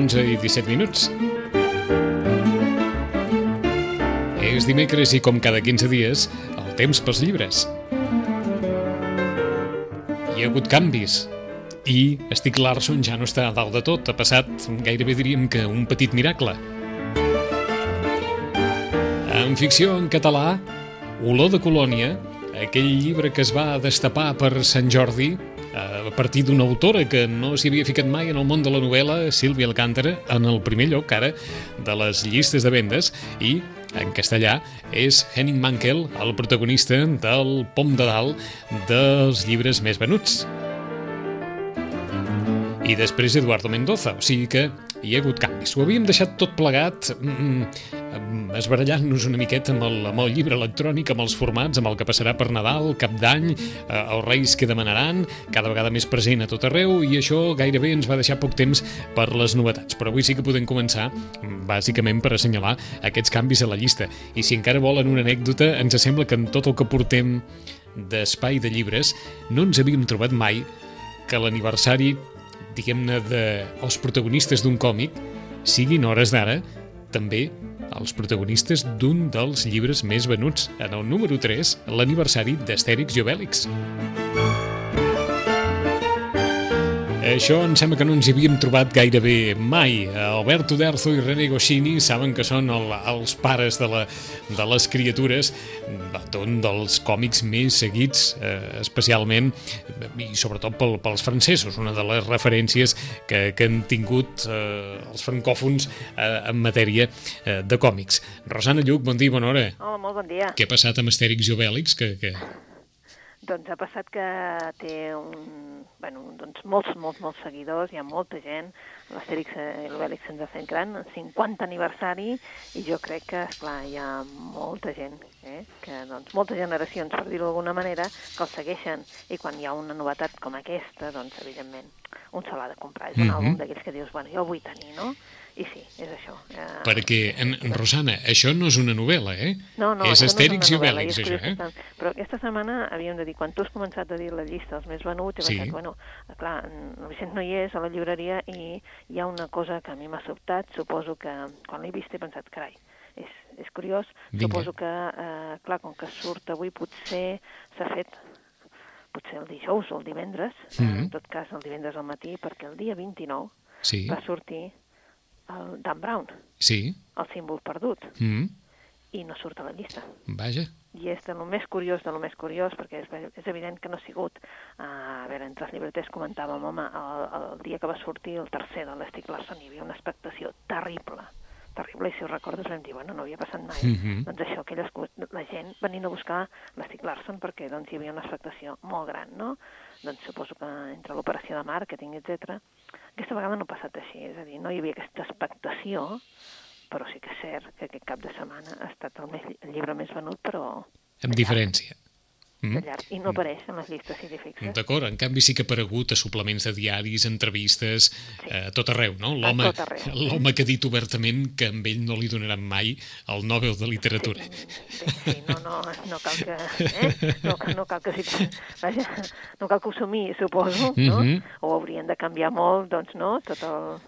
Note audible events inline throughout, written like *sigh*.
11 i 17 minuts. És dimecres i com cada 15 dies, el temps pels llibres. Hi ha hagut canvis i Stieg Larsson ja no està a dalt de tot. Ha passat gairebé diríem que un petit miracle. En ficció en català, Olor de Colònia, aquell llibre que es va destapar per Sant Jordi, a partir d'una autora que no s'hi havia ficat mai en el món de la novel·la, Sílvia Alcántara, en el primer lloc, ara, de les llistes de vendes, i en castellà és Henning Mankell, el protagonista del Pom de Dalt dels llibres més venuts. I després Eduardo Mendoza, o sigui que hi ha hagut canvis. Ho havíem deixat tot plegat mm, mm, esbarallant-nos una miqueta amb el, amb el llibre electrònic, amb els formats, amb el que passarà per Nadal, Cap d'Any, eh, els Reis que demanaran, cada vegada més present a tot arreu, i això gairebé ens va deixar poc temps per les novetats. Però avui sí que podem començar, mm, bàsicament, per assenyalar aquests canvis a la llista. I si encara volen una anècdota, ens sembla que en tot el que portem d'espai de llibres no ens havíem trobat mai que l'aniversari diguem-ne, dels protagonistes d'un còmic siguin hores d'ara també els protagonistes d'un dels llibres més venuts, en el número 3, l'aniversari d'Astèrix i Obèlix. Això em sembla que no ens hi havíem trobat gairebé mai. Alberto Derzo i René Goscini saben que són el, els pares de, la, de les criatures d'un dels còmics més seguits, eh, especialment i sobretot pel, pels francesos, una de les referències que, que han tingut eh, els francòfons eh, en matèria eh, de còmics. Rosana Lluc, bon dia, bona hora. Hola, molt bon dia. Què ha passat amb Astèrix i Obèlix? Que, que... Doncs ha passat que té un, bueno, doncs molts, molts, molts seguidors, hi ha molta gent, l'Astèrix i l'Obèlix se'ns ha fet gran, 50 aniversari, i jo crec que, esclar, hi ha molta gent, eh? que, doncs, moltes generacions, per dir-ho d'alguna manera, que el segueixen, i quan hi ha una novetat com aquesta, doncs, evidentment, un se l'ha de comprar. És un mm -hmm. àlbum d'aquells que dius, bueno, jo vull tenir, no? I sí, és això. Eh, Perquè, en, en Rosana, això no és una novel·la, eh? No, no, és Astèrix no i Obèlix, això, eh? Tant. Però aquesta setmana havíem de dir, quan tu has començat a dir la llista dels més venuts, he Sí. pensat, bueno, clar, el Vicent no hi és a la llibreria i hi ha una cosa que a mi m'ha sobtat, suposo que quan l'he vist he pensat, carai, és, és curiós, Vinga. suposo que, eh, clar, com que surt avui potser s'ha fet potser el dijous o el divendres, Mhm. en tot cas el divendres al matí, perquè el dia 29 Sí, va sortir el Dan Brown, sí. el símbol perdut, Mm, i no surt a la llista. vaja. I és de lo més curiós, de lo més curiós, perquè és, és evident que no ha sigut... Uh, a veure, entre els llibreters comentàvem, home, el, el dia que va sortir el tercer de l'Estic Larson hi havia una expectació terrible, terrible, i si ho recordes vam dir, bueno, no havia passat mai. Mhm. Doncs això, aquelles, la gent venint a buscar l'Estic Larson perquè doncs, hi havia una expectació molt gran, no? Doncs suposo que entre l'operació de màrqueting, etc. aquesta vegada no ha passat així, és a dir, no hi havia aquesta expectació, però sí que és cert que aquest cap de setmana ha estat el, més, el llibre més venut, però Amb diferència. De Mm? llarg, i no apareix en les llistes, si t'hi fixes. D'acord, en canvi sí que ha aparegut a suplements de diaris, entrevistes, eh, a tot arreu, no? L'home *laughs* l'home que ha dit obertament que amb ell no li donaran mai el Nobel de Literatura. Sí, sí, no, no, no cal que... Eh? No, no cal que. Vaja, no cal que ho somii, suposo, no? Mhm. O haurien de canviar molt, doncs, no? Tot el...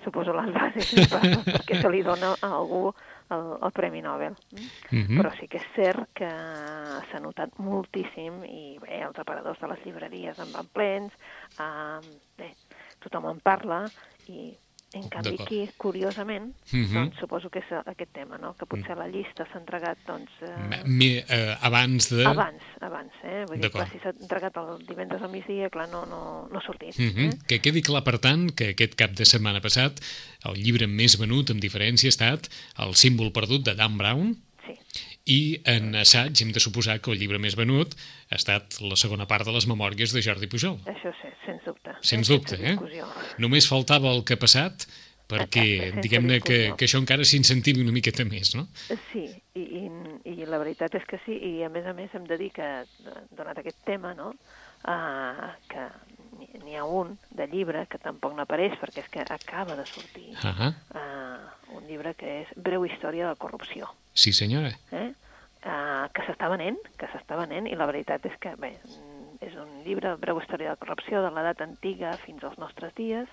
Suposo les bases *laughs* perquè se li dona a algú el, el Premi Nobel. Mhm. Però sí que és cert que s'ha notat moltíssim i bé, els aparadors de les llibreries en van plens, eh, bé, tothom en parla i en canvi aquí, curiosament, Mhm. doncs suposo que és aquest tema, no? que potser la llista s'ha entregat doncs, eh, me- eh, abans de... abans, abans, eh? Vull dir, clar, si s'ha entregat el divendres al migdia, clar, no, no, no ha sortit. Mhm. eh? Que quedi clar, per tant, que aquest cap de setmana passat el llibre més venut, amb diferència, ha estat El símbol perdut de Dan Brown, Sí, i en assaig hem de suposar que el llibre més venut ha estat la segona part de les memòries de Jordi Pujol. això sí, sens dubte. Sens eh? dubte, Sense eh? discussió. Només faltava el que ha passat perquè, diguem-ne, que, que això encara s'incentivi una miqueta més, no? Sí, i, i, i la veritat és que sí, i a més a més hem de dir que, donat aquest tema, no?, uh, que n'hi- ha un de llibre que tampoc no apareix perquè és que acaba de sortir Ah, uh, un llibre que és Breu història de la corrupció, sí senyora. eh? Uh, que s'està venent, que s'està venent, i la veritat és que, bé, mm, és un llibre, Breu història de la corrupció, de l'edat antiga fins als nostres dies,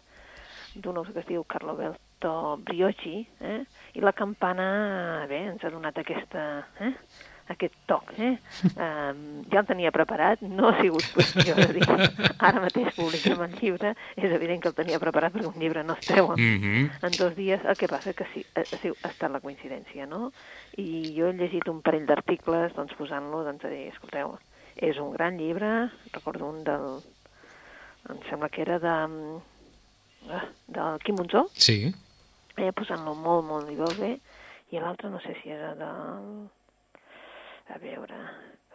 d'un autor que es diu Carlo Bel Alberto Briocchi, eh? i la campana, bé, ens ha donat aquesta, eh? Aquest toc. Eh? Um, ja el tenia preparat, no ha sigut qüestió de dir ara mateix publiquem el llibre, és evident que el tenia preparat perquè un llibre no es treu en, Mm -hmm. en dos dies, el que passa que sí, ha, ha estat la coincidència, no? I jo he llegit un parell d'articles, doncs posant-lo, doncs a dir, escolteu, és un gran llibre, recordo un del, em sembla que era de, ah, del Quim Monzó, Sí. eh, posant-lo molt, molt i molt bé, i l'altre no sé si era del... A veure...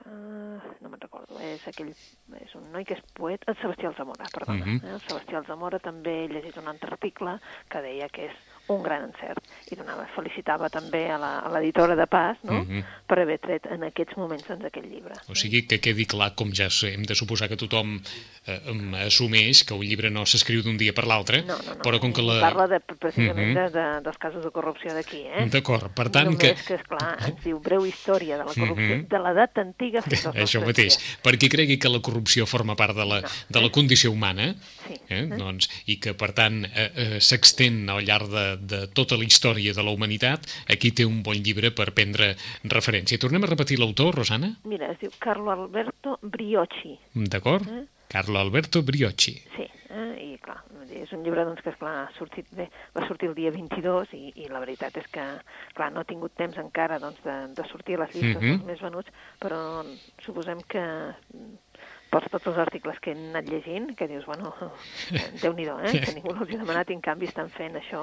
Uh, no me'n recordo, és aquell... És un noi que és poeta... El Sebastià Alzamora, perdona. Mhm. eh? El Sebastià Alzamora també he llegit un altre article que deia que és un gran encert i donava, felicitava també a l'editora de Pas no? Mhm. per haver tret en aquests moments doncs, aquest llibre. O sigui, que quedi clar, com ja hem de suposar que tothom eh, assumeix, que un llibre no s'escriu d'un dia per l'altre, No, no, no. però com que la... Parla de, precisament Mhm. de, de, dels casos de corrupció d'aquí, eh? D'acord, per tant Només que... que, esclar, ens diu breu història de la corrupció Mhm. de l'edat antiga fins als Això mateix, dies. perquè cregui que la corrupció forma part de la, No. de la condició humana, Sí. eh? doncs, i que, per tant, eh, eh, s'extén al llarg de, de tota la història de la humanitat, aquí té un bon llibre per prendre referència. Tornem a repetir l'autor, Rosana? Mira, es diu Carlo Alberto Briocchi, D'acord? Eh? Carlo Alberto Briocchi. sí, eh? i clar, és un llibre doncs, que esclar, ha sortit bé, va sortir el dia 22 i, i la veritat és que clar, no ha tingut temps encara doncs, de, de sortir a les llistes Mhm. dels més venuts, però suposem que mm, per tots els articles que he anat llegint, que dius, bueno, *laughs* déu-n'hi-do, eh? que ningú els ha demanat i en canvi estan fent això,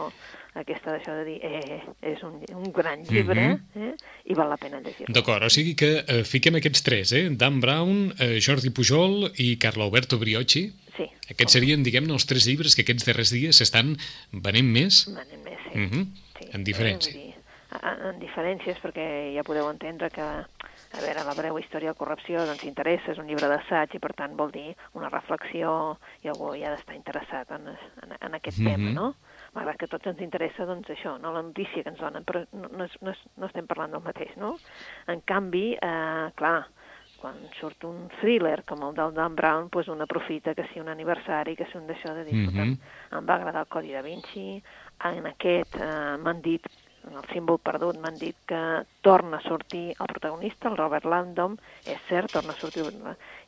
aquesta d'això de dir, eh, és un, un gran llibre eh? i val la pena llegir-lo. D'acord, o sigui que eh, fiquem aquests tres, eh? Dan Brown, eh, Jordi Pujol i Carlo Alberto Briocchi. Sí, Aquests serien, diguem-ne, els tres llibres que aquests darrers dies s'estan venent més. Manen més, sí. Mhm. sí. En diferència. Eh, dir, a- en diferències, perquè ja podeu entendre que, a veure, la breu història de corrupció doncs interessa, és un llibre d'assaig i per tant vol dir una reflexió i algú hi ha d'estar interessat en, en, en aquest Mhm. tema, no? Malgrat que tots ens interessa, doncs, això, no? la notícia que ens donen, però no, no, és- no, és- no estem parlant del mateix, no? En canvi, eh, clar, quan surt un thriller com el del Dan Brown, doncs un aprofita que sigui un aniversari, que sigui un d'això de dir, Mhm. escolta'm, em va agradar el Codi da Vinci, en aquest eh, m'han dit, en el símbol perdut, m'han dit que torna a sortir el protagonista, el Robert Landom, és cert, torna a sortir,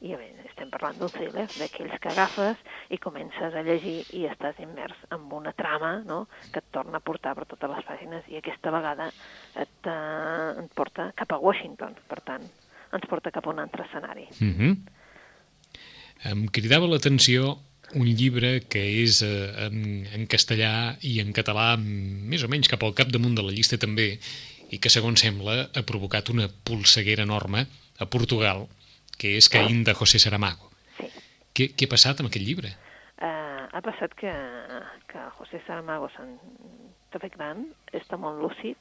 i bé, estem parlant d'un thriller, d'aquells que agafes i comences a llegir i estàs immers en una trama no? que et torna a portar per totes les pàgines i aquesta vegada et, eh, et porta cap a Washington, per tant, ens porta cap a un altre escenari. Mhm. Em cridava l'atenció un llibre que és eh, en, en castellà i en català més o menys cap al capdamunt de la llista també i que segons sembla ha provocat una polseguera enorme a Portugal que és Caín de José Saramago. Sí. Què, què ha passat amb aquest llibre? Uh, ha passat que, que José Saramago s'ha fet gran, està molt lúcid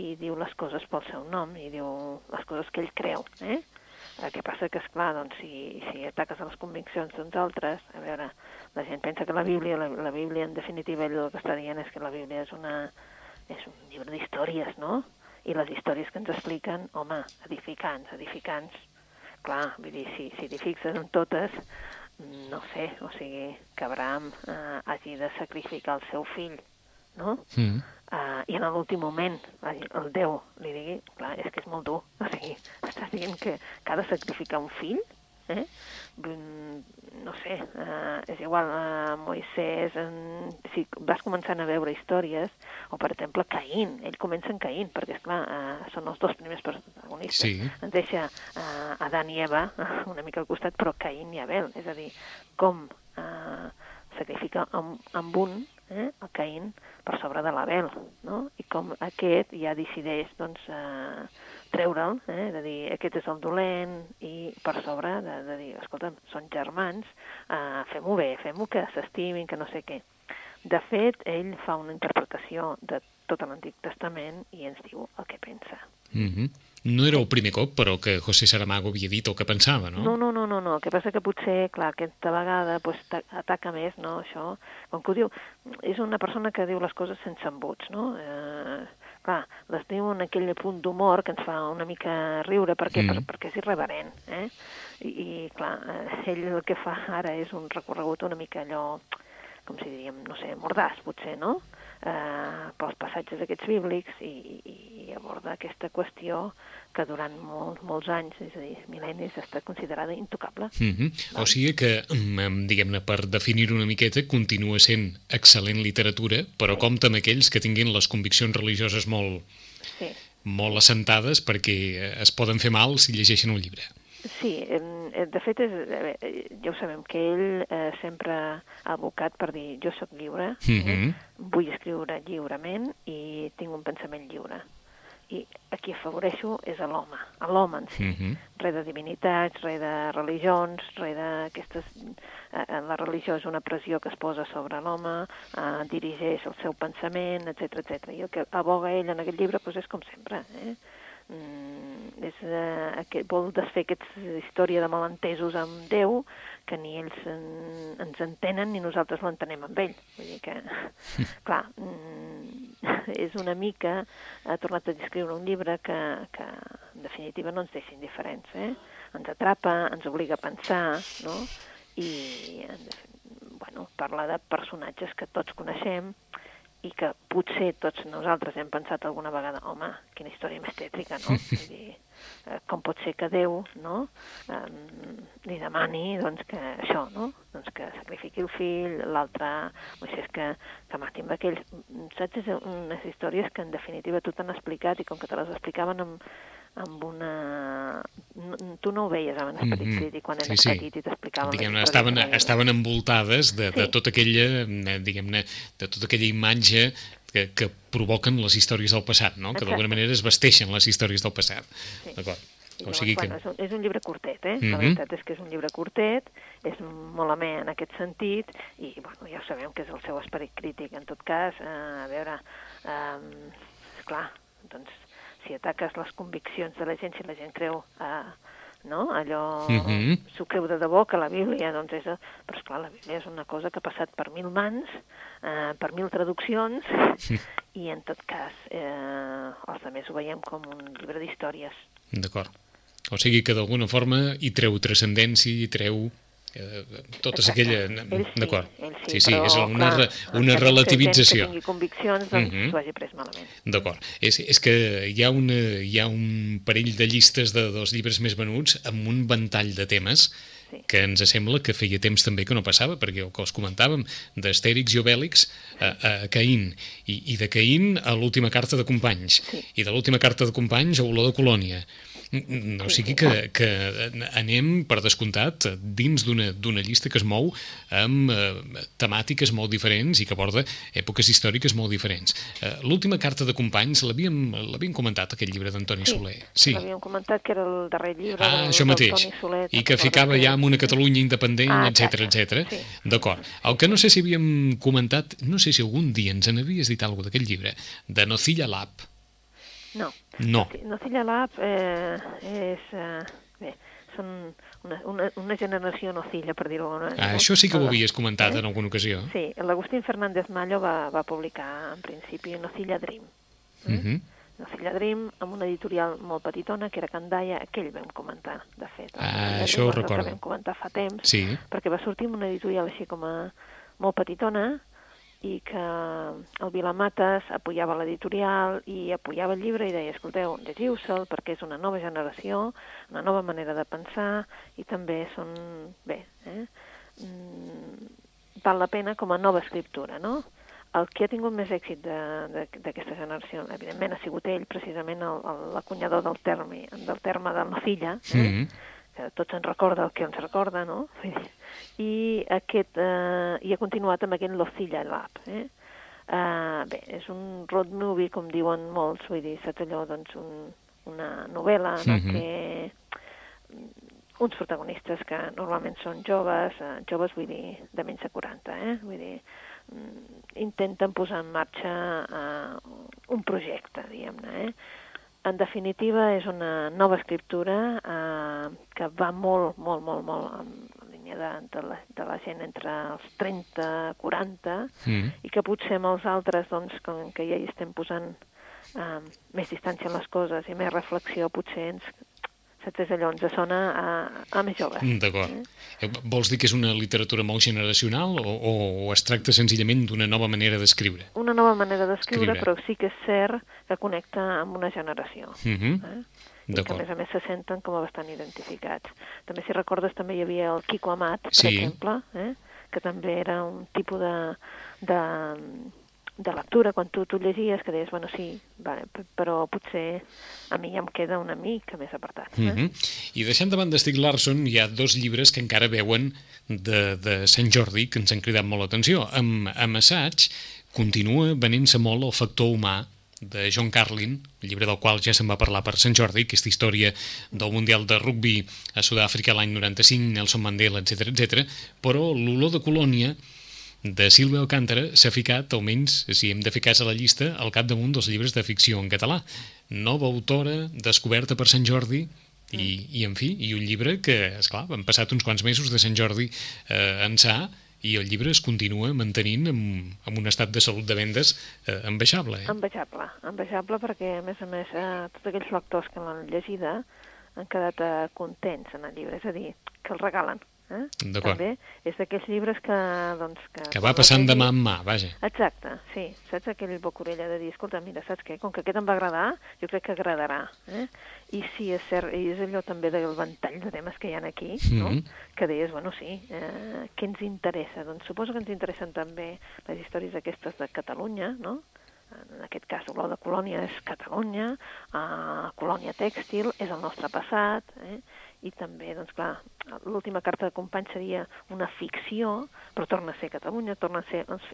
i diu les coses pel seu nom i diu les coses que ell creu. Eh? El que passa que, és clar, doncs, si, si ataques a les conviccions d'uns altres, a veure, la gent pensa que la Bíblia, la, la Bíblia en definitiva, el que està dient és que la Bíblia és, una, és un llibre d'històries, no? I les històries que ens expliquen, home, edificants, edificants, clar, vull dir, si, si t'hi fixes en totes, no sé, o sigui, que Abraham eh, hagi de sacrificar el seu fill, no? Mm. Uh, I en l'últim moment el Déu li digui, clar, és que és molt dur, o sigui, estàs dient que, que ha de sacrificar un fill? Eh? No sé, uh, és igual, uh, Moisès, en, si vas començant a veure històries, o per exemple Caín, ell comença en Caín, perquè esclar, uh, són els dos primers protagonistes. Sí. Ens deixa uh, Adán i Eva *laughs* una mica al costat, però Caín i Abel, és a dir, com uh, sacrifica amb, amb un, eh, el Caín, per sobre de l'Abel, no? I com aquest ja decideix, doncs, eh, treure'l, eh, de dir, aquest és el dolent, i per sobre de, de dir, escolta'm, són germans, eh, fem-ho bé, fem-ho que s'estimin, que no sé què. De fet, ell fa una interpretació de tot l'Antic Testament i ens diu el que pensa. Mm -hmm. No era el primer cop, però, que José Saramago havia dit el que pensava, no? No, no, no, no, no. El que passa que potser, clar, aquesta vegada pues, ta- ataca més, no, això. Com que ho diu, és una persona que diu les coses sense embuts, no? Eh, clar, les diu en aquell punt d'humor que ens fa una mica riure, perquè, Mm. per, perquè és irreverent, eh? I, i clar, eh, ell el que fa ara és un recorregut una mica allò, com si diríem, no sé, mordàs, potser, no? Eh, pels passatges aquests bíblics i, i, i aborda aquesta qüestió que durant molts, molts anys, és a dir, mil·lennis, estat considerada intocable. Mm -hmm. O sigui que, mm, diguem-ne, per definir una miqueta, continua sent excel·lent literatura, però sí. compta amb aquells que tinguin les conviccions religioses molt, sí. molt assentades perquè es poden fer mal si llegeixen un llibre. Sí, de fet, és, eh, ja ho sabem, que ell eh, sempre ha abocat per dir jo sóc lliure, mm -hmm. eh? Vull escriure lliurement i tinc un pensament lliure i a qui afavoreixo és a l'home, a l'home en si. Mm -hmm. Res de divinitats, res de religions, res d'aquestes... Eh, eh, la religió és una pressió que es posa sobre l'home, eh, dirigeix el seu pensament, etc etc. I el que aboga ell en aquest llibre doncs és com sempre, eh? Mm, és, eh, aquest, vol desfer aquesta història de malentesos amb Déu que ni ells en, ens entenen ni nosaltres l'entenem amb ell. Vull dir que, *laughs* clar, mm, és una mica... Ha tornat a descriure un llibre que, que en definitiva no ens deixa indiferents, eh? Ens atrapa, ens obliga a pensar, no? I, en, bueno, parla de personatges que tots coneixem, i que potser tots nosaltres hem pensat alguna vegada, home, quina història més tètrica, no? *laughs* Vull dir, eh, com pot ser que Déu, no?, eh, li demani, doncs, que això, no?, doncs que sacrifiqui el fill, l'altre, Moisès, que, que mati amb aquells... Saps? És unes històries que, en definitiva, tu t'han explicat i com que te les explicaven amb, amb una... Tu no ho veies abans de petit, mm -hmm. quan eres sí, sí. petit i t'explicaven... Diguem-ne, estaven, estaven envoltades de, de sí. tota aquella, eh, diguem-ne, de tota aquella imatge que, que provoquen les històries del passat, no? Que d'alguna manera es vesteixen les històries del passat. Sí. D'acord. O sigui que... bueno, és, un, és un llibre curtet, eh? Mm -hmm. La veritat és que és un llibre curtet, és molt amè en aquest sentit, i bueno, ja sabem que és el seu esperit crític. En tot cas, eh, a veure, eh, clar, doncs si ataques les conviccions de la gent, si la gent creu eh, no? allò, mhm. -huh. s'ho creu de debò, que la Bíblia, doncs és... Però, esclar, la Bíblia és una cosa que ha passat per mil mans, eh, per mil traduccions, sí. i en tot cas, eh, els altres ho veiem com un llibre d'històries. D'acord. O sigui que d'alguna forma hi treu transcendència, hi treu totes aquella... D'acord. Sí, sí, sí, és una, clar, una relativització. Que tingui conviccions, doncs uh -huh. s'ho hagi pres malament. D'acord. És, és que hi ha, una, hi ha un parell de llistes de dos llibres més venuts amb un ventall de temes sí. que ens sembla que feia temps també que no passava, perquè el que us comentàvem d'Astèrix i Obèlix a, a Caín, i, i de Caín a l'última carta de Companys, sí. i de l'última carta de Companys a Olor de Colònia, o sigui que, que anem, per descomptat, dins d'una llista que es mou amb eh, temàtiques molt diferents i que aborda èpoques històriques molt diferents. Eh, L'última carta de companys l'havíem comentat, aquest llibre d'Antoni sí, Soler. Sí, l'havíem comentat que era el darrer llibre ah, això mateix. Soler. I que ficava ja en una Catalunya independent, ah, etc etc. Sí. D'acord. El que no sé si havíem comentat, no sé si algun dia ens n'havies dit alguna d'aquest llibre, de Nocilla Lab. No. No. Nocilla Lab eh, és... Eh, bé, són una, una, una generació nocilla, per dir-ho manera. Ah, això sí que ho havies comentat eh? en alguna ocasió. Sí, l'Agustín Fernández Mallo va, va publicar, en principi, Nocilla Dream. Eh? Uh mhm. -huh. Nocilla Dream, amb una editorial molt petitona, que era Candaia, aquell vam comentar, de fet. Ah, això ho recordo. vam comentar fa temps, sí. perquè va sortir amb una editorial així com a molt petitona, i que el Vilamates apoyava l'editorial i apoyava el llibre i deia, escolteu, llegiu-se'l perquè és una nova generació, una nova manera de pensar i també són, bé, eh? Mm, val la pena com a nova escriptura, no? El que ha tingut més èxit d'aquesta generació, evidentment, ha sigut ell, precisament l'acunyador del terme, del terme de la filla, eh? Que tots ens recorda el que ens recorda, no? i, aquest, eh, i ha continuat amb aquest Locilla Lab. Eh? Uh, bé, és un road movie, com diuen molts, vull dir, saps allò, doncs, un, una novel·la en mm -hmm. què uns protagonistes que normalment són joves, eh, joves vull dir de menys de 40, eh? vull dir, mm, intenten posar en marxa eh, un projecte, diguem-ne. Eh? En definitiva, és una nova escriptura eh, que va molt, molt, molt, molt línia de, de, la, de la gent entre els 30, 40, mm. i que potser amb els altres, doncs, com que ja hi estem posant eh, més distància en les coses i més reflexió, potser ens, saps, és allò, ens sona a, a més joves. D'acord. Eh? Vols dir que és una literatura molt generacional o, o, es tracta senzillament d'una nova manera d'escriure? Una nova manera d'escriure, Escriure. però sí que és cert que connecta amb una generació. Uh -huh. Eh? I que a més a més se senten com a bastant identificats. També, si recordes, també hi havia el Quico Amat, per Sí. exemple, eh? que també era un tipus de, de, de lectura, quan tu, tu llegies, que deies, bueno, sí, vale, però potser a mi ja em queda una mica més apartat. Eh? Uh -huh. I deixant de banda Stig Larsson, hi ha dos llibres que encara veuen de, de Sant Jordi que ens han cridat molt l'atenció. Amb, amb Assaig continua venent-se molt el factor humà de John Carlin, el llibre del qual ja se'n va parlar per Sant Jordi, aquesta història del Mundial de Rugby a Sud-àfrica l'any 95, Nelson Mandela, etc etc. però l'olor de colònia de Sílvia Alcántara s'ha ficat, almenys, si hem de ficar-se a la llista, al capdamunt dels llibres de ficció en català. Nova autora, descoberta per Sant Jordi, i, i en fi, i un llibre que, és clar, han passat uns quants mesos de Sant Jordi eh, ençà, i el llibre es continua mantenint amb, amb un estat de salut de vendes eh, envejable. Eh? Envejable, envejable perquè, a més a més, eh, tots aquells lectors que l'han llegida han quedat eh, contents en el llibre, és a dir, que el regalen. Eh? També és d'aquells llibres que... Doncs, que, Que va passant de mà en mà, vaja. Exacte, sí. Saps aquell bocorella de dir, escolta, mira, saps què? Com que aquest em va agradar, jo crec que agradarà. Eh? I sí, és cert, i és allò també del ventall de temes que hi ha aquí, no? Mhm. que deies, bueno, sí, eh, què ens interessa? Doncs suposo que ens interessen també les històries aquestes de Catalunya, no? En aquest cas, l'Olor de Colònia és Catalunya, eh, Colònia Tèxtil és el nostre passat, eh? i també, doncs clar, l'última carta de company seria una ficció, però torna a ser Catalunya, torna a ser doncs,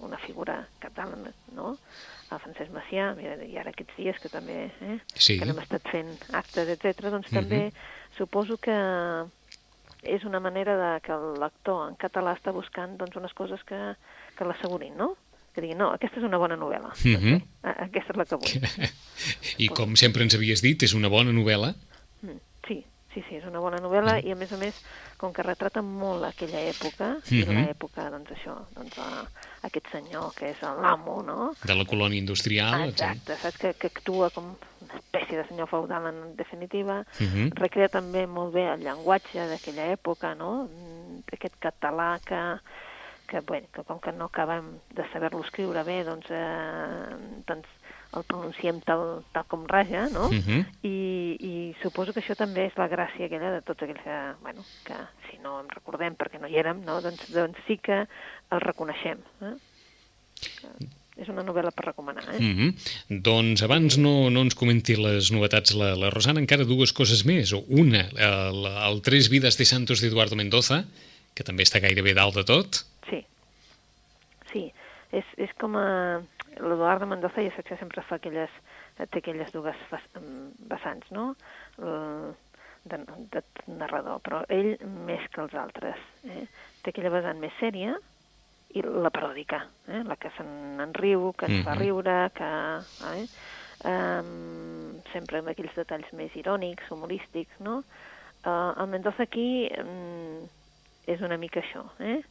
una figura catalana, no? El Francesc Macià, mira, i ara aquests dies que també, eh? Sí. que n'hem estat fent actes, etc. doncs també suposo que és una manera de que el lector en català està buscant doncs, unes coses que, que l'assegurin, no? Que diguin, no, aquesta és una bona novel·la. Bé, a- aquesta és la que vull. *laughs* I com sempre ens havies dit, és una bona novel·la. Mm, Sí, sí, sí, és una bona novel·la i a més a més, com que retrata molt aquella època, i Mhm. l'època, doncs això, doncs a, aquest senyor que és l'amo, no? de la colònia industrial, etc. Exacte, saps que, que actua com una espècie de senyor feudal en definitiva, Mhm. recrea també molt bé el llenguatge d'aquella època, no? Mm, Aquest català que, que, bé, que com que no acabem de saber-lo escriure bé, doncs, eh, doncs el pronunciem tal, tal com raja, no? Mhm. I, I suposo que això també és la gràcia aquella de tots aquells que, bueno, que si no en recordem perquè no hi érem, no? Doncs, doncs sí que el reconeixem. Eh? És una novel·la per recomanar, eh? Mm -hmm. Doncs abans no, no ens comenti les novetats la, la Rosana, encara dues coses més. Una, el, el Tres vides de Santos d'Eduardo Mendoza, que també està gairebé dalt de tot. Sí. Sí. És, és com a... L'Eduardo Mendoza ja saps que sempre fa aquelles... té aquelles dues fas, em, vessants, no? El, de, de narrador, però ell més que els altres. Eh? Té aquella vessant més sèria i la paròdica, eh? la que se'n riu, que ens fa Mhm. riure, que... Eh? Um, sempre amb aquells detalls més irònics, humorístics, no? Uh, el Mendoza aquí um, és una mica això, eh?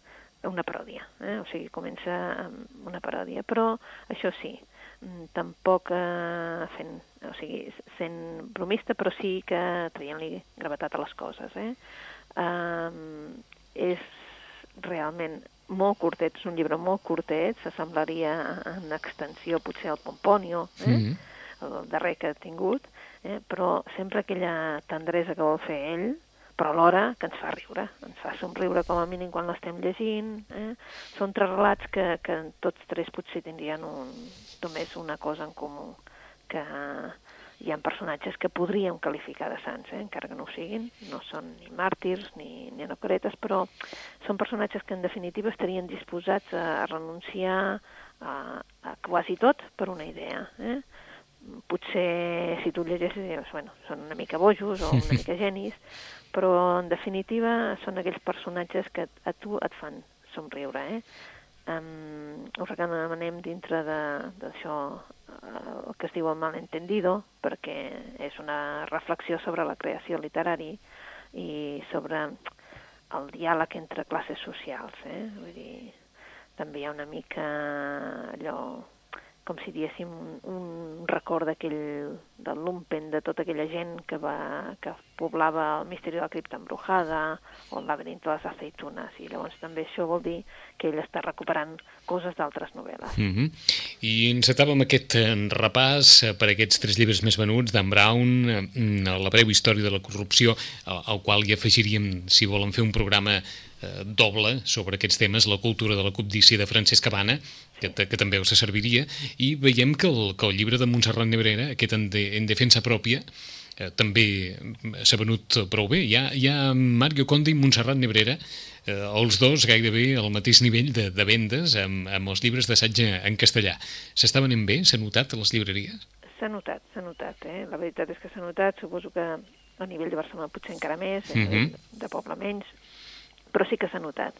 Una paròdia, eh? o sigui, comença amb una paròdia, però això sí, mm, tampoc eh, fent, o sigui, sent bromista, però sí que traient-li gravetat a les coses. Eh? Um, és realment molt curtet, és un llibre molt curtet, s'assemblaria en extensió potser al Pomponio, eh? Mhm. el darrer que ha tingut, eh? però sempre aquella tendresa que vol fer ell, però alhora que ens fa riure, ens fa somriure com a mínim quan l'estem llegint. Eh? Són tres relats que, que tots tres potser tindrien un, només una cosa en comú, que hi ha personatges que podríem qualificar de sants, eh? encara que no ho siguin, no són ni màrtirs ni, ni anacretes, però són personatges que en definitiva estarien disposats a, a renunciar a, a quasi tot per una idea. Eh? potser si tu llegeixes dius, bueno, són una mica bojos o una *laughs* mica genis, però en definitiva són aquells personatges que a tu et fan somriure, eh? Um, ho recomanem dintre d'això uh, el que es diu el malentendido, perquè és una reflexió sobre la creació literari i sobre el diàleg entre classes socials, eh? Vull dir, també hi ha una mica allò com si diéssim un, un record d'aquell, del lumpen, de tota aquella gent que, va, que poblava el misteri de la cripta embrujada o el laberint de les aceitunes, i llavors també això vol dir que ell està recuperant coses d'altres novel·les. Mm -hmm. I encetàvem aquest repàs per aquests tres llibres més venuts d'en Brown, la breu història de la corrupció, al, al qual hi afegiríem, si volen fer un programa eh, doble sobre aquests temes, la cultura de la cobdícia de Francesc Cabana, que, que també us serviria, i veiem que el, que el llibre de Montserrat Nebrera, aquest en, de, en defensa pròpia, eh, també s'ha venut prou bé. Hi ha, hi ha Mario Conde i Montserrat Nebrera, eh, els dos gairebé al mateix nivell de, de vendes amb, amb els llibres d'assaig en castellà. S'està venent bé? S'ha notat a les llibreries? S'ha notat, s'ha notat. Eh? La veritat és que s'ha notat, suposo que a nivell de Barcelona potser encara més, a nivell uh -huh. de poble menys, però sí que s'ha notat.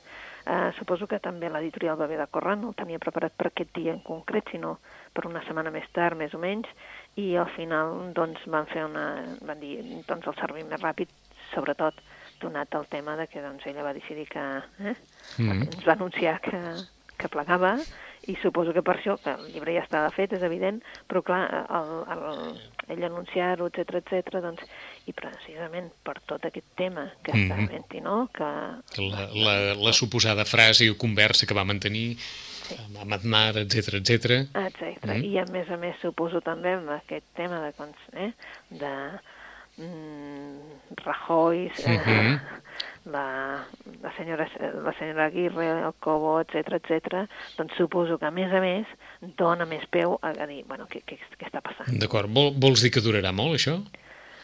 Uh, suposo que també l'editorial va haver de córrer, no el tenia preparat per aquest dia en concret, sinó per una setmana més tard, més o menys, i al final doncs, van fer una... van dir, doncs el servim més ràpid, sobretot donat el tema de que doncs, ella va decidir que... Eh? Mm -hmm. Ens va anunciar que, que plegava i suposo que per això, que el llibre ja estava fet, és evident, però clar, el, el, ell anunciar-ho, etc etc, doncs, i precisament per tot aquest tema que mm -hmm. està havent no? Que... La, la, la suposada frase o conversa que va mantenir sí. amb Aznar, etc etc. Exacte, mm -hmm. i a més a més suposo també amb aquest tema de, eh, de mm, Rajoy, eh, mm -hmm. La, la, senyora, la senyora Aguirre, el Cobo, etc etc. doncs suposo que a més a més dona més peu a, a dir, bueno, què, què, què està passant? D'acord, Vol, vols dir que durarà molt això?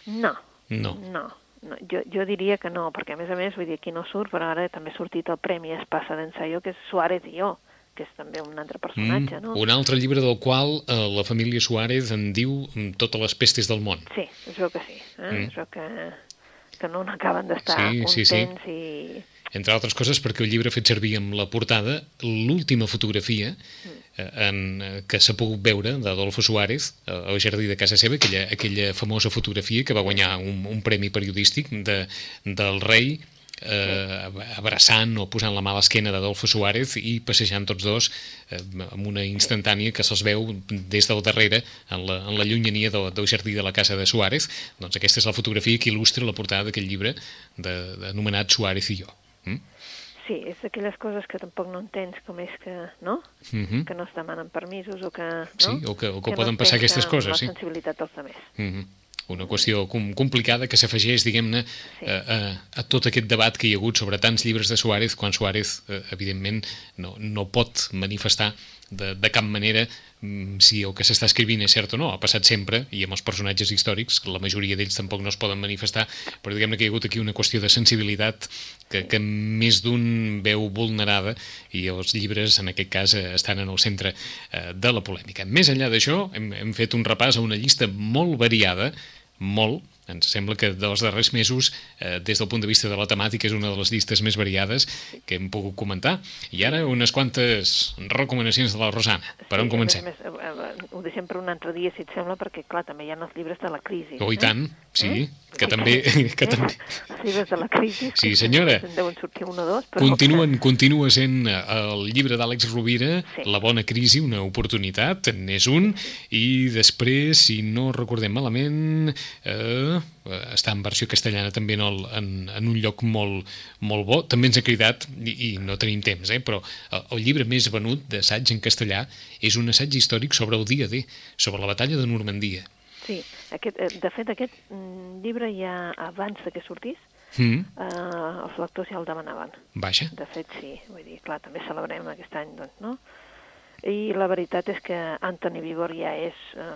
No, no. No, no. Jo, jo diria que no, perquè a més a més, vull dir, aquí no surt, però ara també ha sortit el Premi Espasa d'Ensaio, que és Suárez i jo, que és també un altre personatge, mm, no? Un altre llibre del qual eh, la família Suárez en diu mm, totes les pestes del món. Sí, és veu que sí. Eh? Mm. És veu que, que no n'acaben d'estar sí, contents sí, sí. i... Entre altres coses perquè el llibre ha fet servir amb la portada l'última fotografia mm Eh, en, eh, que s'ha pogut veure d'Adolfo Suárez eh, al jardí de casa seva, aquella, aquella famosa fotografia que va guanyar un, un premi periodístic de, del rei eh, abraçant o posant la mà a l'esquena d'Adolfo Suárez i passejant tots dos eh, amb una instantània que se'ls veu des del darrere en la, en la llunyania del, del jardí de la casa de Suárez doncs aquesta és la fotografia que il·lustra la portada d'aquest llibre de, de, anomenat Suárez i jo. Mm? Sí, és d'aquelles coses que tampoc no entens com és que, no? Mhm. -huh. Que no es demanen permisos o que... No? Sí, o que, o que, que poden no passar aquestes coses, sí. la sensibilitat dels altres. Uh -huh una qüestió com, complicada que s'afegeix, diguem-ne, sí. a, a, a tot aquest debat que hi ha hagut sobre tants llibres de Suárez, quan Suárez, eh, evidentment, no, no pot manifestar de, de cap manera mm, si el que s'està escrivint és cert o no. Ha passat sempre, i amb els personatges històrics, la majoria d'ells tampoc no es poden manifestar, però diguem-ne que hi ha hagut aquí una qüestió de sensibilitat que, que més d'un veu vulnerada i els llibres, en aquest cas, eh, estan en el centre eh, de la polèmica. Més enllà d'això, hem, hem fet un repàs a una llista molt variada, molt, ens sembla que dels darrers mesos, eh, des del punt de vista de la temàtica, és una de les llistes més variades que hem pogut comentar. I ara unes quantes recomanacions de la Rosana. Per sí, on comencem? Més, més, eh, ho deixem per un altre dia, si et sembla, perquè, clar, també hi ha els llibres de la crisi. Oh, i tant, sí, eh? que també... *laughs* Que eh? també... Els llibres de la crisi. Sí, senyora. En deuen sortir un o dos. Però Continuen, continua sent eh, el llibre d'Àlex Rovira, sí. La bona crisi, una oportunitat, n'és un, i després, si no recordem malament, eh, Eh, està en versió castellana també en, el, en, en un lloc molt, molt bo. També ens ha cridat, i, i no tenim temps, eh, però el, el llibre més venut d'assaig en castellà és un assaig històric sobre el dia D, sobre la batalla de Normandia. Sí, aquest, eh, de fet aquest mm, llibre ja abans de que sortís, mm. eh, els lectors ja el demanaven. Vaja. De fet, sí, vull dir, clar, també celebrem aquest any, doncs, no? I la veritat és que Anthony Vigor ja és... Eh,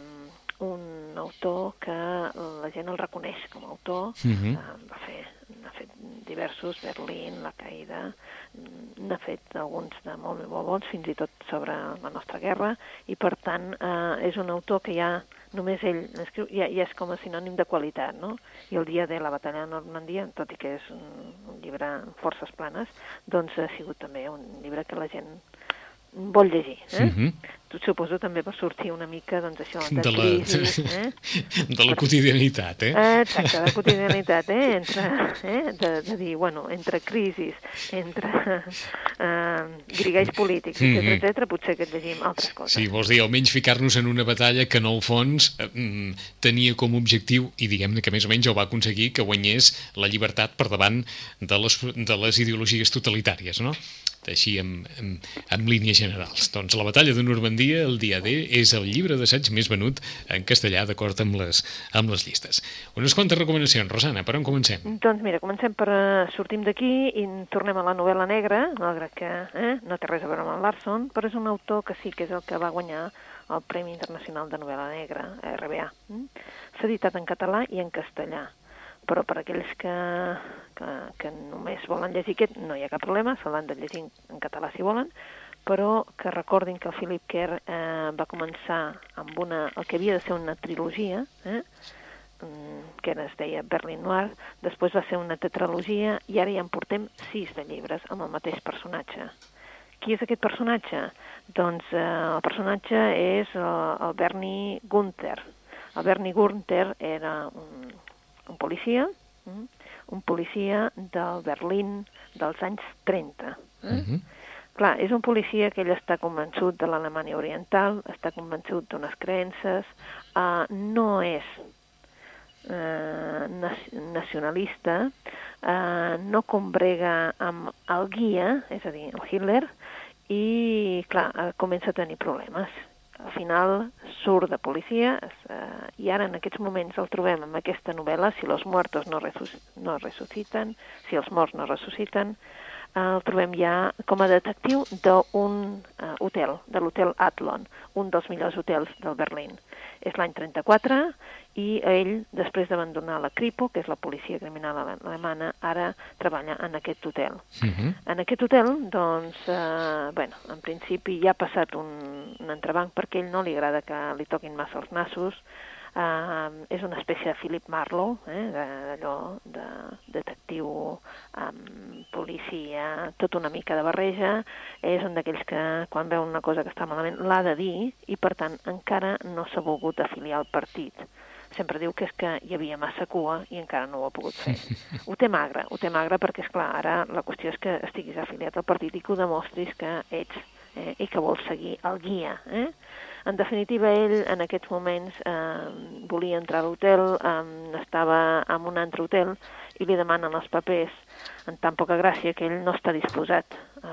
un autor que la gent el reconeix com a autor, mhm. -huh. uh, va fer n'ha fet diversos, Berlín, La Caïda, n'ha fet alguns de molt, molt bons, fins i tot sobre la nostra guerra, i per tant eh, és un autor que ja només ell escriu, ja, ja és com a sinònim de qualitat, no? I el dia de la batalla de Normandia, tot i que és un, un llibre amb forces planes, doncs ha sigut també un llibre que la gent vol llegir. Eh? Uh -huh. Suposo també per sortir una mica, doncs això, de, De la, crisi, *laughs* eh? de la quotidianitat, eh? Exacte, de quotidianitat, eh? Entre, eh? De, de dir, bueno, entre crisis, entre eh, griguells polítics, etc, Mhm. etc, potser que llegim altres coses. Sí, vols dir, almenys ficar-nos en una batalla que en el fons eh, mm, tenia com a objectiu, i diguem-ne que més o menys ho va aconseguir, que guanyés la llibertat per davant de les, de les ideologies totalitàries, no? Així, en, en, en línies generals. Doncs La batalla de Normandia, el dia D, és el llibre d'assaig més venut en castellà, d'acord amb, les, amb les llistes. Unes quantes recomanacions, Rosana, per on comencem? Doncs mira, comencem per... Uh, sortim d'aquí i tornem a la novel·la negra, malgrat que eh, no té res a veure amb el Larson, però és un autor que sí que és el que va guanyar el Premi Internacional de Novel·la Negra, RBA. Mm? S'ha editat en català i en castellà, però per aquells que, que, que només volen llegir aquest no hi ha cap problema, se l'han de llegir en català si volen, però que recordin que el Philip Kerr eh, va començar amb una, el que havia de ser una trilogia, eh? mm, que es deia Berlin Noir, després va ser una tetralogia i ara ja en portem sis de llibres amb el mateix personatge. Qui és aquest personatge? Doncs eh, el personatge és el, el Bernie Gunther. El Bernie Gunther era un, un policia, mm, un policia del Berlín dels anys 30. Eh? Uh -huh. Clar, és un policia que ell està convençut de l'Alemanya Oriental, està convençut d'unes creences, uh, no és uh, nacionalista, uh, no combrega amb el guia, és a dir, el Hitler, i, clar, uh, comença a tenir problemes. Al final surt de policia uh, i ara en aquests moments el trobem en aquesta novel·la, si los muertos no, resus no resuciten, si els morts no ressusciten, el trobem ja com a detectiu d'un uh, hotel, de l'hotel Adlon, un dels millors hotels del Berlín. És l'any 34 i ell, després d'abandonar la Kripo, que és la policia criminal alemana, ara treballa en aquest hotel. Uh -huh. En aquest hotel, doncs, eh, bueno, en principi ja ha passat un, un entrebanc perquè ell no li agrada que li toquin massa els nassos, Uh, és una espècie de Philip Marlowe, eh, d'allò de detectiu, um, policia, tot una mica de barreja, és un d'aquells que quan veu una cosa que està malament l'ha de dir i per tant encara no s'ha volgut afiliar al partit. Sempre diu que és que hi havia massa cua i encara no ho ha pogut fer. *laughs* Ho té magre, ho té magre perquè, és clar ara la qüestió és que estiguis afiliat al partit i que ho demostris que ets eh, i que vols seguir el guia. Eh? En definitiva, ell en aquests moments eh, volia entrar a l'hotel, eh, estava en un altre hotel i li demanen els papers en tan poca gràcia que ell no està disposat eh,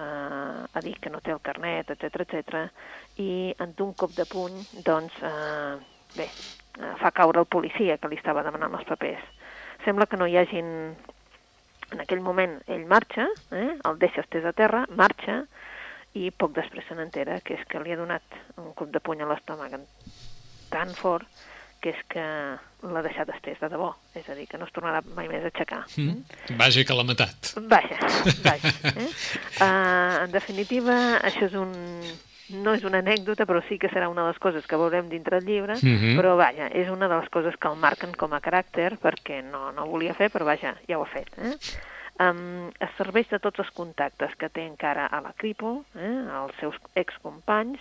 a dir que no té el carnet, etc etc. i en d'un cop de puny, doncs, eh, bé, eh, fa caure el policia que li estava demanant els papers. Sembla que no hi hagin... En aquell moment ell marxa, eh, el deixa estès a terra, marxa, i poc després se n'entera que és que li ha donat un cop de puny a l'estómac tan fort que és que l'ha deixat estès de debò, és a dir, que no es tornarà mai més a aixecar. Mm. Vaja que l'ha matat. Vaja, vaja. Eh? Uh, *laughs* en definitiva, això és un... no és una anècdota, però sí que serà una de les coses que veurem dintre el llibre, Mm -hmm. però vaja, és una de les coses que el marquen com a caràcter, perquè no, no volia fer, però vaja, ja ho ha fet. Eh? Um, es serveix de tots els contactes que té encara a la Cripo, eh, als seus excompanys,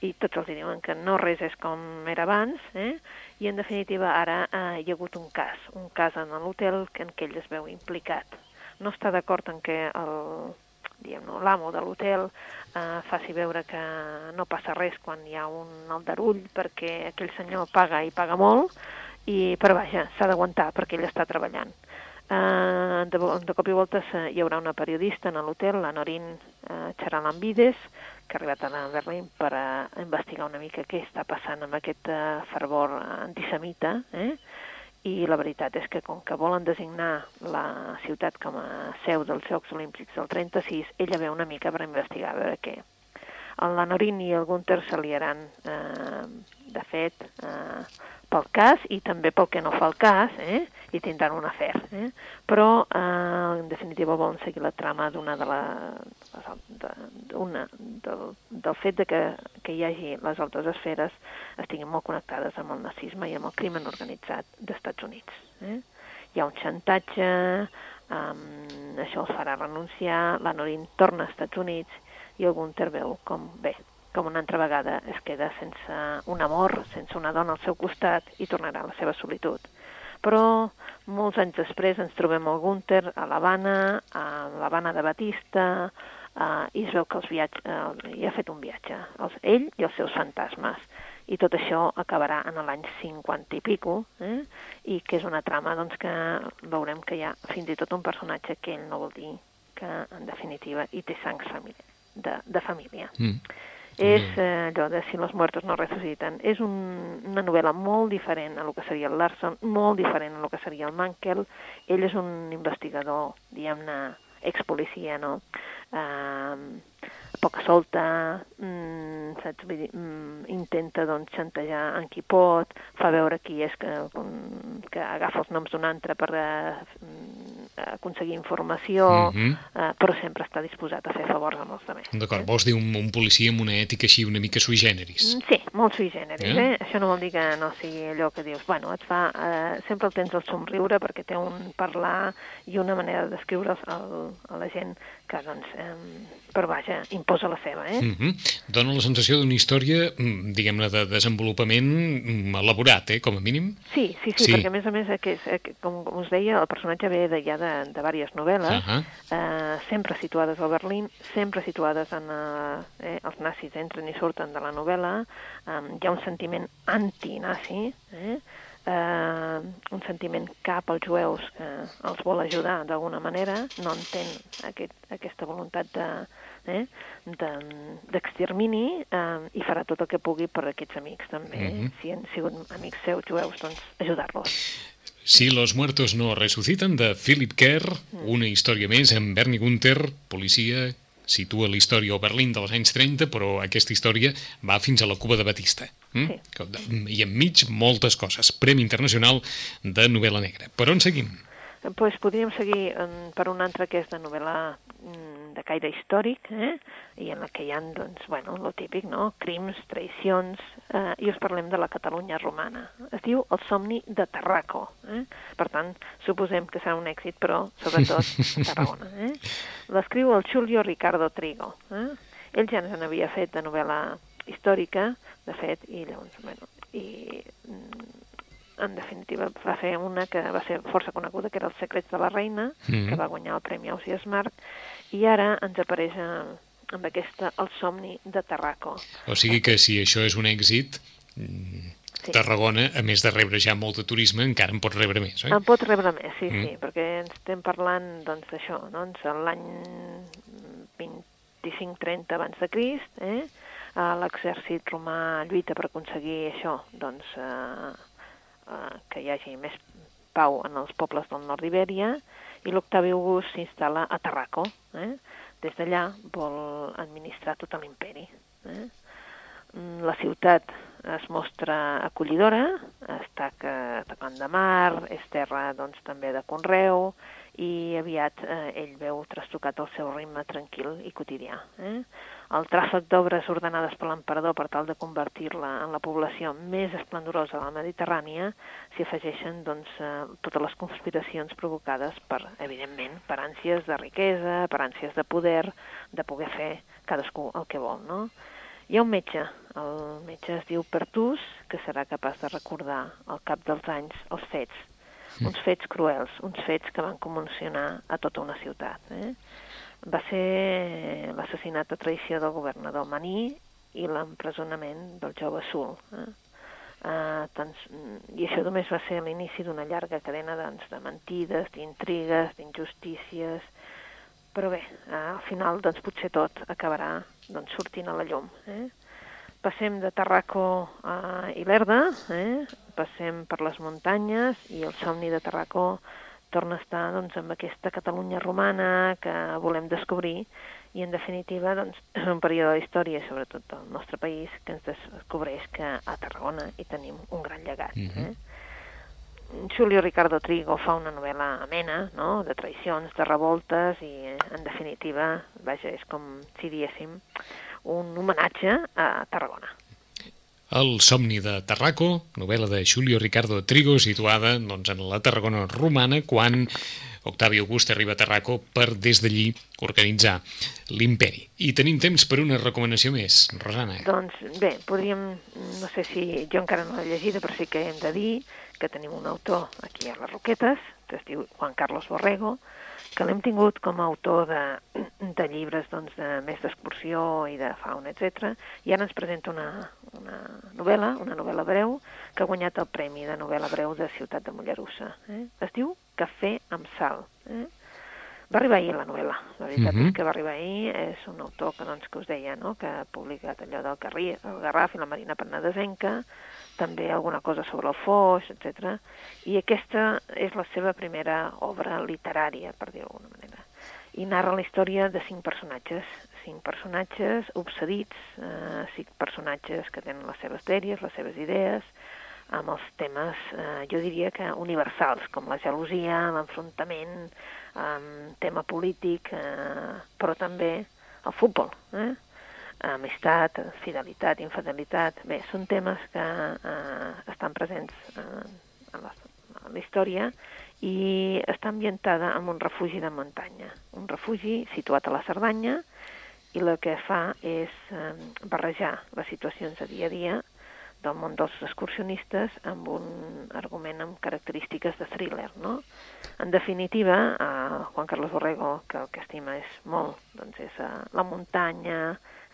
i tots els diuen que no res és com era abans, eh, i en definitiva ara eh, hi ha hagut un cas, un cas en l'hotel en què ell es veu implicat. No està d'acord en què el l'amo de l'hotel eh, faci veure que no passa res quan hi ha un aldarull perquè aquell senyor paga i paga molt, i, però vaja, s'ha d'aguantar perquè ell està treballant. Uh, de, de cop i volta hi haurà una periodista en l'hotel, la Norin uh, Charalambides, que ha arribat a Berlín per a investigar una mica què està passant amb aquest uh, fervor antisemita, eh? i la veritat és que com que volen designar la ciutat com a seu dels Jocs Olímpics del 36, ella ve una mica per investigar a veure què. La Norin i el Gunther s'aliaran, eh, de fet, eh, pel cas i també pel que no fa el cas, eh? I tindran un afer. Eh? Però, eh, en definitiva, volen seguir la trama d'una de la, de, una, del, del fet de que, que hi hagi les altres esferes estiguin molt connectades amb el nazisme i amb el crimen organitzat d'Estats Units. Eh? Hi ha un xantatge, um, això els farà renunciar, la Norin torna als Estats Units i Gunther veu com, bé, com una altra vegada es queda sense un amor, sense una dona al seu costat i tornarà a la seva solitud. Però molts anys després ens trobem el Gunther a l'Havana, a l'Havana de Batista, eh, i es veu que els viatge, eh, hi ha fet un viatge, els, ell i els seus fantasmes i tot això acabarà en l'any 50 i pico, eh? i que és una trama doncs, que veurem que hi ha fins i tot un personatge que ell no vol dir que, en definitiva, hi té sang família, de, de família. Mm. És eh, allò de Si los muertos no resuciten. És un, una novel·la molt diferent a lo que seria el Larson, molt diferent a lo que seria el Mankel. Ell és un investigador, diguem-ne, expolicia, no? Eh, poca solta, mm, saps? Vull dir, mm, intenta doncs, xantejar en qui pot, fa veure qui és que, que agafa els noms d'un altre per eh, aconseguir informació, mm -hmm. eh, però sempre està disposat a fer favors amb els altres. D'acord, eh? vols dir un, un policia amb una ètica així una mica sui generis? Mm, sí, molt sui generis. Eh? Eh? Això no vol dir que no sigui allò que dius, bueno, et fa, eh, sempre el tens al somriure perquè té un parlar i una manera d'escriure a la gent que, doncs, eh, però vaja, imposa la seva, eh? Mm -hmm. Dóna la sensació d'una història, mm, diguem-ne, de desenvolupament mm, elaborat, eh, com a mínim? Sí, sí, sí, sí. perquè a més a més, que, com, com us deia, el personatge ve de, ja de, de diverses novel·les, uh -huh. eh, sempre situades a Berlín, sempre situades en... Eh, eh, els nazis entren i surten de la novel·la, eh, hi ha un sentiment anti-nazi, eh? Eh, un sentiment cap als jueus que els vol ajudar d'alguna manera, no entén aquest, aquesta voluntat de, eh, d'extermini de, eh, i farà tot el que pugui per aquests amics també, mm -hmm. si han sigut amics seus jueus, doncs ajudar-los. Si los muertos no resucitan, de Philip Kerr, mm. una història més amb Bernie Gunther, policia situa la història a Berlín dels anys 30, però aquesta història va fins a la Cuba de Batista. Mm? Sí. I enmig moltes coses. Premi Internacional de novel·la negra. Per on seguim? pues podríem seguir per una altra que és de novel·la mm, de caire històric, eh? i en la que hi ha, doncs, bueno, lo típic, no? Crims, traïcions, eh? i us parlem de la Catalunya romana. Es diu El somni de Tarraco. Eh? Per tant, suposem que serà un èxit, però sobretot a *laughs* Tarragona. Eh? L'escriu el Julio Ricardo Trigo. Eh? Ell ja ens n'havia fet de novel·la històrica, de fet, i llavors, bueno, i mm, en definitiva va fer una que va ser força coneguda, que era Els secrets de la reina, mm -hmm. que va guanyar el Premi Ausias Marc, i ara ens apareix amb aquesta El somni de Tarraco. O sigui que si això és un èxit, sí. Tarragona, a més de rebre ja molt de turisme, encara en pot rebre més, oi? En pot rebre més, sí, mm. sí, perquè ens estem parlant doncs, d'això, doncs, l'any 25-30 abans de Crist, eh? l'exèrcit romà lluita per aconseguir això, doncs, eh, eh, que hi hagi més pau en els pobles del nord d'Ibèria, i l'Octavi August s'instal·la a Tarraco. Eh? Des d'allà vol administrar tot l'imperi. Eh? Mm, la ciutat es mostra acollidora, està tocant de mar, és terra doncs, també de conreu, i aviat eh, ell veu trastocat el seu ritme tranquil i quotidià. Eh? El tràfic d'obres ordenades per l'emperador per tal de convertir-la en la població més esplendorosa de la Mediterrània, s'hi afegeixen doncs, eh, totes les conspiracions provocades per, evidentment, per ànsies de riquesa, per ànsies de poder, de poder fer cadascú el que vol. No? Hi ha un metge, el metge es diu Pertus, que serà capaç de recordar al cap dels anys els fets, uns fets cruels, uns fets que van commocionar a tota una ciutat. Eh? Va ser l'assassinat a traïció del governador Maní i l'empresonament del jove Sul. Eh? Uh, tants, I això només va ser l'inici d'una llarga cadena doncs, de mentides, d'intrigues, d'injustícies, però bé, uh, al final doncs, potser tot acabarà doncs, sortint a la llum. Eh? Passem de Tarraco a Ilerda, eh? passem per les muntanyes i el somni de Tarraco torna a estar doncs, amb aquesta Catalunya romana que volem descobrir i, en definitiva, doncs, *clears throat* és un període de història, sobretot del nostre país, que ens descobreix que a Tarragona hi tenim un gran llegat. Mm -hmm. eh? Julio Ricardo Trigo fa una novel·la amena, no?, de traïcions, de revoltes i, en definitiva, vaja, és com si diéssim un homenatge a Tarragona. El somni de Tarraco, novel·la de Julio Ricardo Trigo, situada doncs, en la Tarragona romana, quan Octavi August arriba a Tarraco per des d'allí organitzar l'imperi. I tenim temps per una recomanació més, Rosana. Doncs bé, podríem, no sé si jo encara no l'he llegida, però sí que hem de dir que tenim un autor aquí a les Roquetes, que es diu Juan Carlos Borrego, que l'hem tingut com a autor de, de llibres doncs, de més d'excursió i de fauna, etc. I ara ens presenta una, una novel·la, una novel·la breu, que ha guanyat el Premi de novel·la breu de Ciutat de Mollerussa. Eh? Es diu Cafè amb sal. Eh? Va arribar ahir la novel·la, la veritat uh -huh. és que va arribar ahir, és un autor que, doncs, que us deia, no? que ha publicat allò del Carri, el Garraf i la Marina Penedesenca, també alguna cosa sobre el Foix, etc. I aquesta és la seva primera obra literària, per dir-ho d'alguna manera. I narra la història de cinc personatges, cinc personatges obsedits, eh, cinc personatges que tenen les seves dèries, les seves idees, amb els temes, eh, jo diria que universals, com la gelosia, l'enfrontament, eh, tema polític, eh, però també el futbol, eh? amistat, fidelitat, infidelitat... Bé, són temes que eh, estan presents eh, en, la, en la història i està ambientada en un refugi de muntanya, un refugi situat a la Cerdanya i el que fa és eh, barrejar les situacions de dia a dia del món dels excursionistes amb un argument amb característiques de thriller, no? En definitiva, eh, Juan Carlos Borrego, que el que estima és molt, doncs és eh, la muntanya,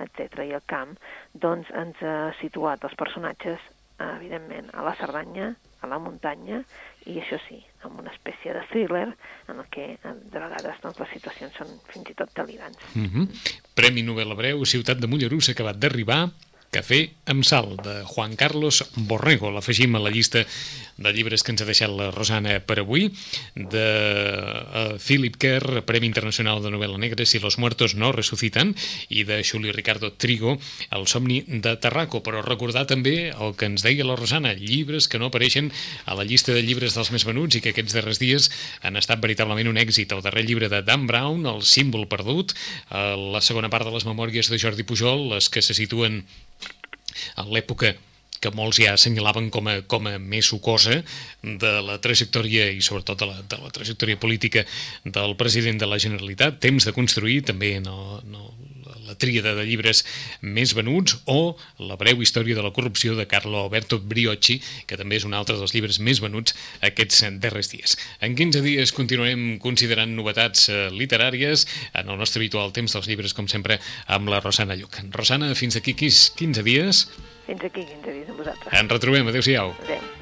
etc i el camp, doncs ens ha situat els personatges, evidentment, a la Cerdanya, a la muntanya, i això sí, amb una espècie de thriller en el que de vegades doncs, les situacions són fins i tot delirants. Mm -hmm. Premi novel·la breu, Ciutat de Mollerussa, acabat d'arribar, Cafè amb sal, de Juan Carlos Borrego. L'afegim a la llista de llibres que ens ha deixat la Rosana per avui, de uh, Philip Kerr, Premi Internacional de Novel·la Negra, Si los muertos no resucitan, i de Xuli Ricardo Trigo, El somni de Tarraco. Però recordar també el que ens deia la Rosana, llibres que no apareixen a la llista de llibres dels més venuts i que aquests darrers dies han estat veritablement un èxit. El darrer llibre de Dan Brown, El símbol perdut, uh, la segona part de les memòries de Jordi Pujol, les que se situen en l'època que molts ja assenyalaven com a, com a més sucosa de la trajectòria i sobretot de la, de la trajectòria política del president de la Generalitat, Temps de construir, també no, no, la tríada de llibres més venuts o La breu història de la corrupció de Carlo Alberto Briocci, que també és un altre dels llibres més venuts aquests darrers dies. En 15 dies continuarem considerant novetats eh, literàries en el nostre habitual temps dels llibres, com sempre, amb la Rosana Lluc. Rosana, fins aquí 15 dies. Fins aquí 15 dies amb vosaltres. Ens retrobem. Adéu-siau. Adéu.